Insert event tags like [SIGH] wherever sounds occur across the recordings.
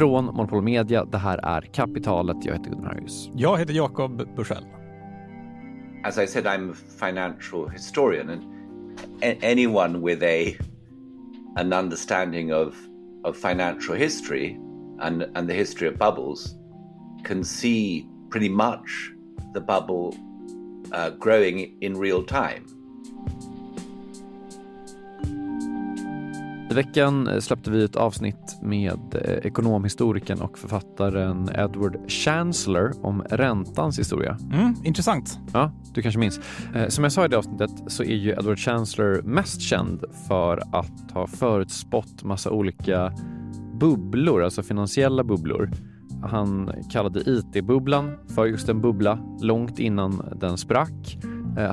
Från Monopol Media, det här är Kapitalet. Jag heter Gunnar Harjus. Jag heter Jakob Bursell. As I said, I'm a financial historian, and anyone with a an understanding of of financial history and and the history of bubbles can see pretty much the bubble uh, growing in real time. I veckan eh, släppte vi ett avsnitt med eh, ekonomhistorikern och författaren Edward Chancellor om räntans historia. Mm, intressant. Ja, du kanske minns. Eh, som jag sa i det avsnittet så är ju Edward Chancellor mest känd för att ha förutspått massa olika bubblor, alltså finansiella bubblor. Han kallade IT-bubblan för just en bubbla långt innan den sprack.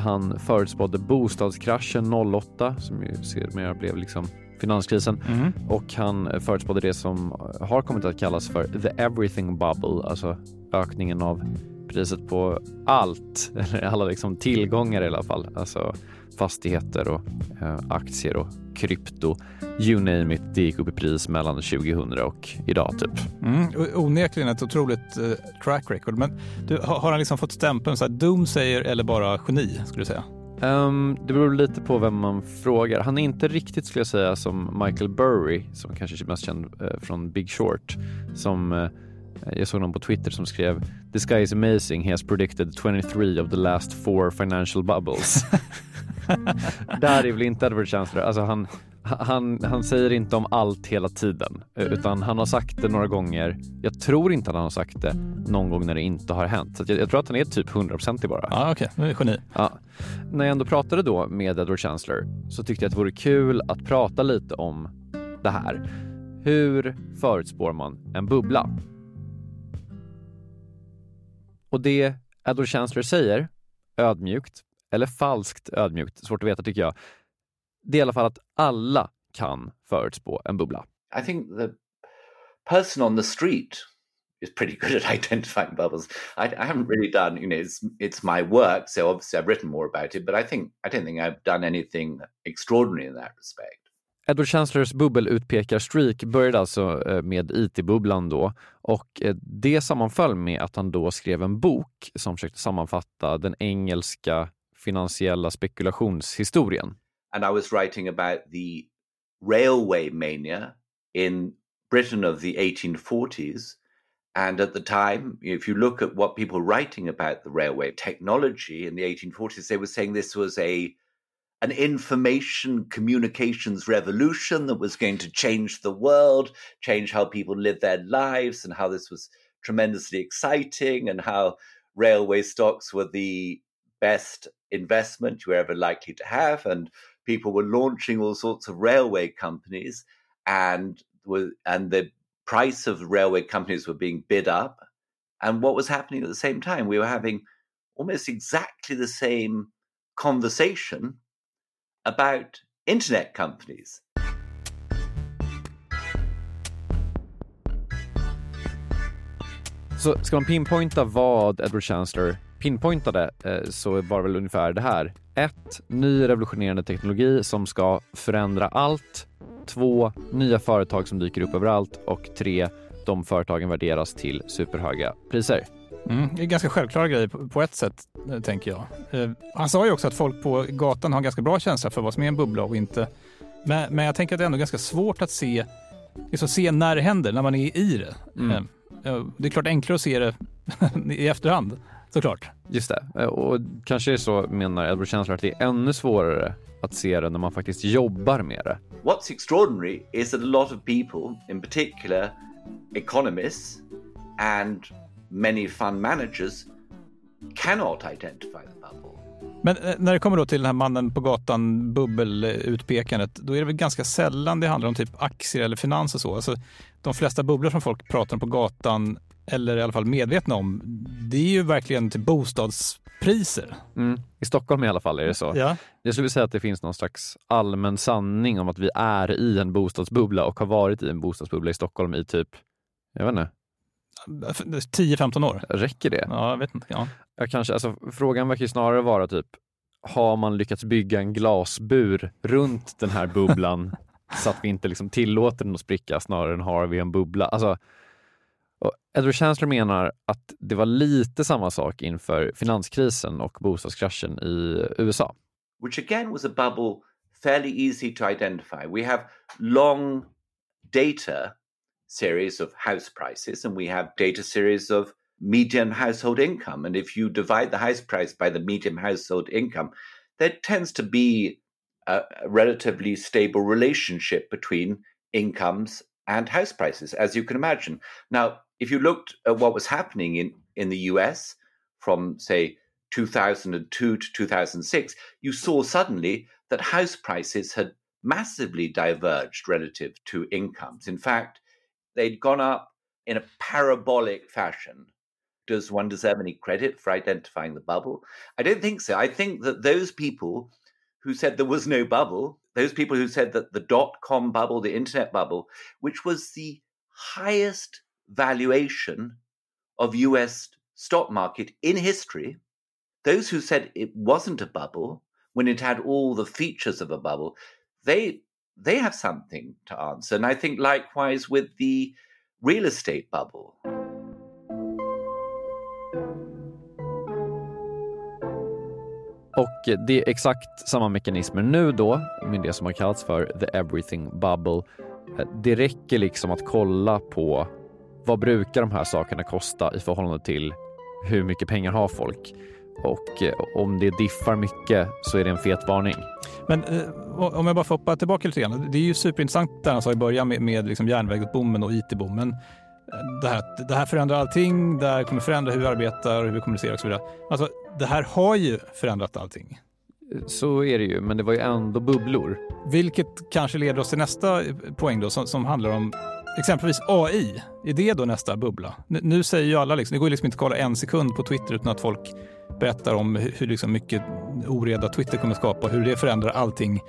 Han förutspådde bostadskraschen 08 som ju sedermera blev liksom finanskrisen mm. och han förutspådde det som har kommit att kallas för the everything bubble, alltså ökningen av priset på allt, [LAUGHS] eller alla liksom tillgångar i alla fall, alltså fastigheter och eh, aktier och krypto. You name it, det gick upp i pris mellan 2000 och idag typ. Mm, onekligen ett otroligt eh, track record. Men du, har, han liksom fått stämpeln så här doomsayer eller bara geni skulle du säga? Um, det beror lite på vem man frågar. Han är inte riktigt skulle jag säga som Michael Burry som kanske är mest känd uh, från Big Short. Som uh, jag såg någon på Twitter som skrev “This guy is amazing, he has predicted 23 of the last four financial bubbles”. [LAUGHS] Där är väl inte Edward Chancellor. Alltså han, han, han säger inte om allt hela tiden, utan han har sagt det några gånger. Jag tror inte att han har sagt det någon gång när det inte har hänt. Så jag, jag tror att han är typ 100% bara. Ja, okej. Okay. Geni. Ja. När jag ändå pratade då med Edward Chancellor så tyckte jag att det vore kul att prata lite om det här. Hur förutspår man en bubbla? Och det Edward Chancellor säger, ödmjukt, eller falskt ödmjukt, svårt att veta tycker jag, det är i alla fall att alla kan förutspå en bubbla. I think the person on the street is pretty good at [LAUGHS] identifying bubbles. I, I haven't really done, you know, it's, it's my work, so obviously I've written more about it, but I think I don't think I've done anything extraordinary in that respect. Edward Chancellors bubbelutpekarstreak började alltså eh, med IT-bubblan då och eh, det sammanföll med att han då skrev en bok som försökte sammanfatta den engelska finansiella spekulationshistorien. And I was writing about the railway mania in Britain of the 1840s. And at the time, if you look at what people were writing about the railway technology in the 1840s, they were saying this was a an information communications revolution that was going to change the world, change how people live their lives, and how this was tremendously exciting, and how railway stocks were the best investment you were ever likely to have. And people were launching all sorts of railway companies, and and the price of railway companies were being bid up. And what was happening at the same time? We were having almost exactly the same conversation about internet companies. Så ska man pinpointa vad Edward Chancellor pinpointade eh, så var det väl ungefär det här. 1. Ny revolutionerande teknologi som ska förändra allt. 2. Nya företag som dyker upp överallt. Och 3. De företagen värderas till superhöga priser. Mm, det är ganska självklara grejer på, ett sätt, eh, tänker jag. Eh, han sa ju också att folk på gatan har ganska bra känsla för vad som är en bubbla och inte. Men, men jag tänker att det är ändå ganska svårt att se, liksom se när det händer, när man är i det. Mm. det är klart enklare att se det [LAUGHS] i efterhand såklart. Just det. Och kanske är så, menar Edward Chancellor, att det är ännu svårare att se det när man faktiskt jobbar med det. What's extraordinary is that a lot of people, in particular economists and many fund managers cannot identify the bubble. Men eh, när det kommer då till den här mannen på gatan, bubbelutpekandet, då är det väl ganska sällan det handlar om typ aktier eller finans och så. Alltså, de flesta bubblor som folk pratar om på gatan, eller i alla fall medvetna om, det är ju verkligen till bostadspriser. Mm. I Stockholm i alla fall är det så. Ja. Jag skulle säga att det finns någon slags allmän sanning om att vi är i en bostadsbubbla och har varit i en bostadsbubbla i Stockholm i typ, jag vet inte, 10-15 år. räcker det? Ja, jag vet inte. Ja. Jag kanske, alltså, frågan verkar snarare vara typ, har man lyckats bygga en glasbur runt den här bubblan [LAUGHS] så att vi inte liksom tillåter den att spricka snarare än har vi en bubbla? Alltså, Edward Chancellor menar att det var lite samma sak inför finanskrisen och bostadskraschen i USA. which again was a bubble fairly easy to identify. We have long data series of house prices and we have data series of median household income. And if you divide the house price by the median household income, there tends to be a, a relatively stable relationship between incomes and house prices, as you can imagine. Now, if you looked at what was happening in, in the US from, say, 2002 to 2006, you saw suddenly that house prices had massively diverged relative to incomes. In fact, they'd gone up in a parabolic fashion. Does one deserve any credit for identifying the bubble? I don't think so. I think that those people who said there was no bubble, those people who said that the dot com bubble, the internet bubble, which was the highest valuation of US stock market in history, those who said it wasn't a bubble when it had all the features of a bubble, they they have something to answer. And I think likewise with the real estate bubble. Och det är exakt samma mekanismer nu då med det som har kallats för the everything bubble. Det räcker liksom att kolla på vad brukar de här sakerna kosta i förhållande till hur mycket pengar har folk? Och eh, om det diffar mycket så är det en fet varning. Men eh, om jag bara får hoppa tillbaka lite grann. Det är ju superintressant det han sa i början med, med liksom järnvägsboomen och IT-boomen. Eh, Det här, det här förändrar allting, det här kommer förändra hur vi arbetar, hur vi kommunicerar och så vidare. Alltså, det här har ju förändrat allting. Så är det ju, men det var ju ändå bubblor. Vilket kanske leder oss till nästa poäng då, som, som handlar om exempelvis AI. Är det då nästa bubbla? Nu, nu säger ju alla, liksom, det går ju liksom inte att kolla en sekund på Twitter utan att folk berättar om hur, hur liksom mycket oreda Twitter kommer skapa, hur det förändrar allting.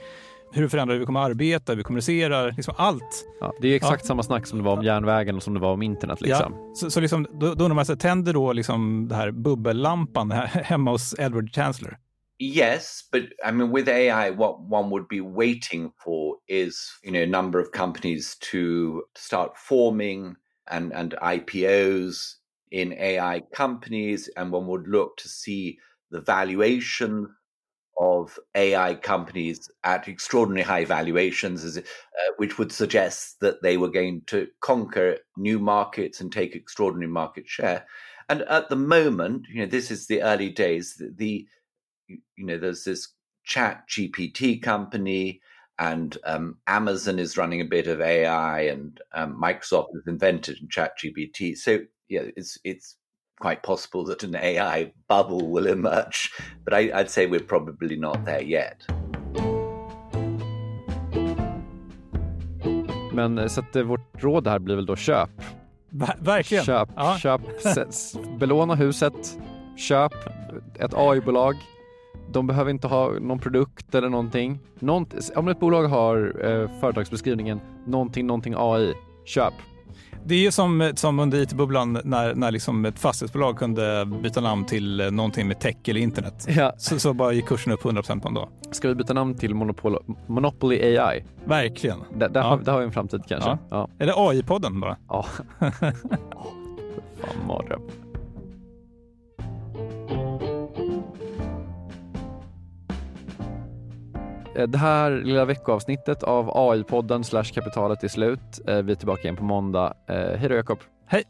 Hur det förändrar hur vi kommer arbeta, hur vi kommunicerar, liksom allt. Ja, det är exakt samma snack som det var om järnvägen och som det var om internet. Liksom. Ja, så, så liksom, då, då undrar man, så tänder då liksom det här bubbellampan här, [LAUGHS] hemma hos Edward Chancellor? Yes, but I mean, with AI, what one would be waiting for is, you know, a number of companies to start forming and, and IPOs in AI companies. And one would look to see the valuation of AI companies at extraordinary high valuations, uh, which would suggest that they were going to conquer new markets and take extraordinary market share. And at the moment, you know, this is the early days. The, the you know, there's this Chat GPT company, and um, Amazon is running a bit of AI, and um, Microsoft has invented Chat GPT. So yeah, it's it's quite possible that an AI bubble will emerge, but I, I'd say we're probably not there yet. Men eh, så att eh, vårt råd här blir väl då köp. Ver verkligen. Köp, Ja. köp, s- belåna huset, köp ett AI-bolag. De behöver inte ha någon produkt eller någonting. Nånt, om ett bolag har eh, företagsbeskrivningen någonting, någonting AI, köp. Det är ju som, som under it-bubblan när, när liksom ett fastighetsbolag kunde byta namn till eh, någonting med tech eller internet. Ja. Så, så bara gick kursen upp 100% på en dag. Ska vi byta namn till Monopol, Monopoly AI? Verkligen. Där, där, Ja. har, där har vi en framtid kanske. Ja. Ja. Eller AI-podden bara. ja. [LAUGHS] Fan, mardröm. Eh, det här lilla veckoavsnittet av AI-podden slash kapitalet är slut. Eh, vi är tillbaka igen på måndag. Eh, hej då Jakob. Hej!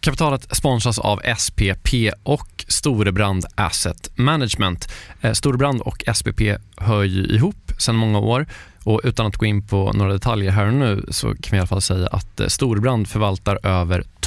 Kapitalet sponsras av SPP och Storebrand Asset Management. Storebrand och SPP hör ju ihop sedan många år och utan att gå in på några detaljer här och nu så kan vi i alla fall säga att Storebrand förvaltar över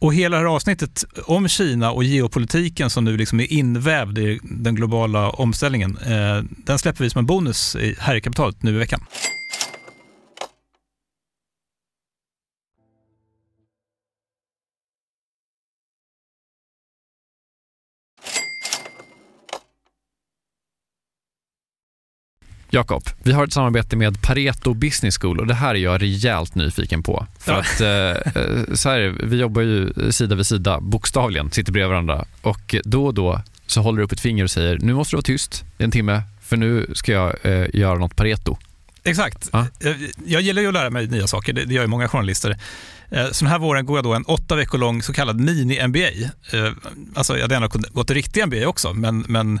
Och hela det här avsnittet om Kina och geopolitiken som nu liksom är invävd i den globala omställningen, eh, den släpper vi som en bonus här i kapitalet nu i veckan. Jakob, vi har ett samarbete med Pareto Business School och det här är jag rejält nyfiken på. För ja. att, eh, eh, så här, vi jobbar ju sida vid sida, bokstavligen, sitter bredvid varandra och då och då så håller du upp ett finger och säger nu måste du vara tyst i en timme för nu ska jag eh, göra något Pareto. Exakt. Ja. Jag, jag gillar ju att lära mig nya saker, det, gör ju många journalister. Eh, så den här våren går jag då en åtta veckor lång så kallad mini-MBA. Alltså jag hade gärna gått riktig MBA också, men, men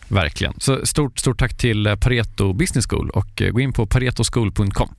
Verkligen. Så stort, stort tack till eh, Pareto Business School och eh, gå in på paretoschool.com.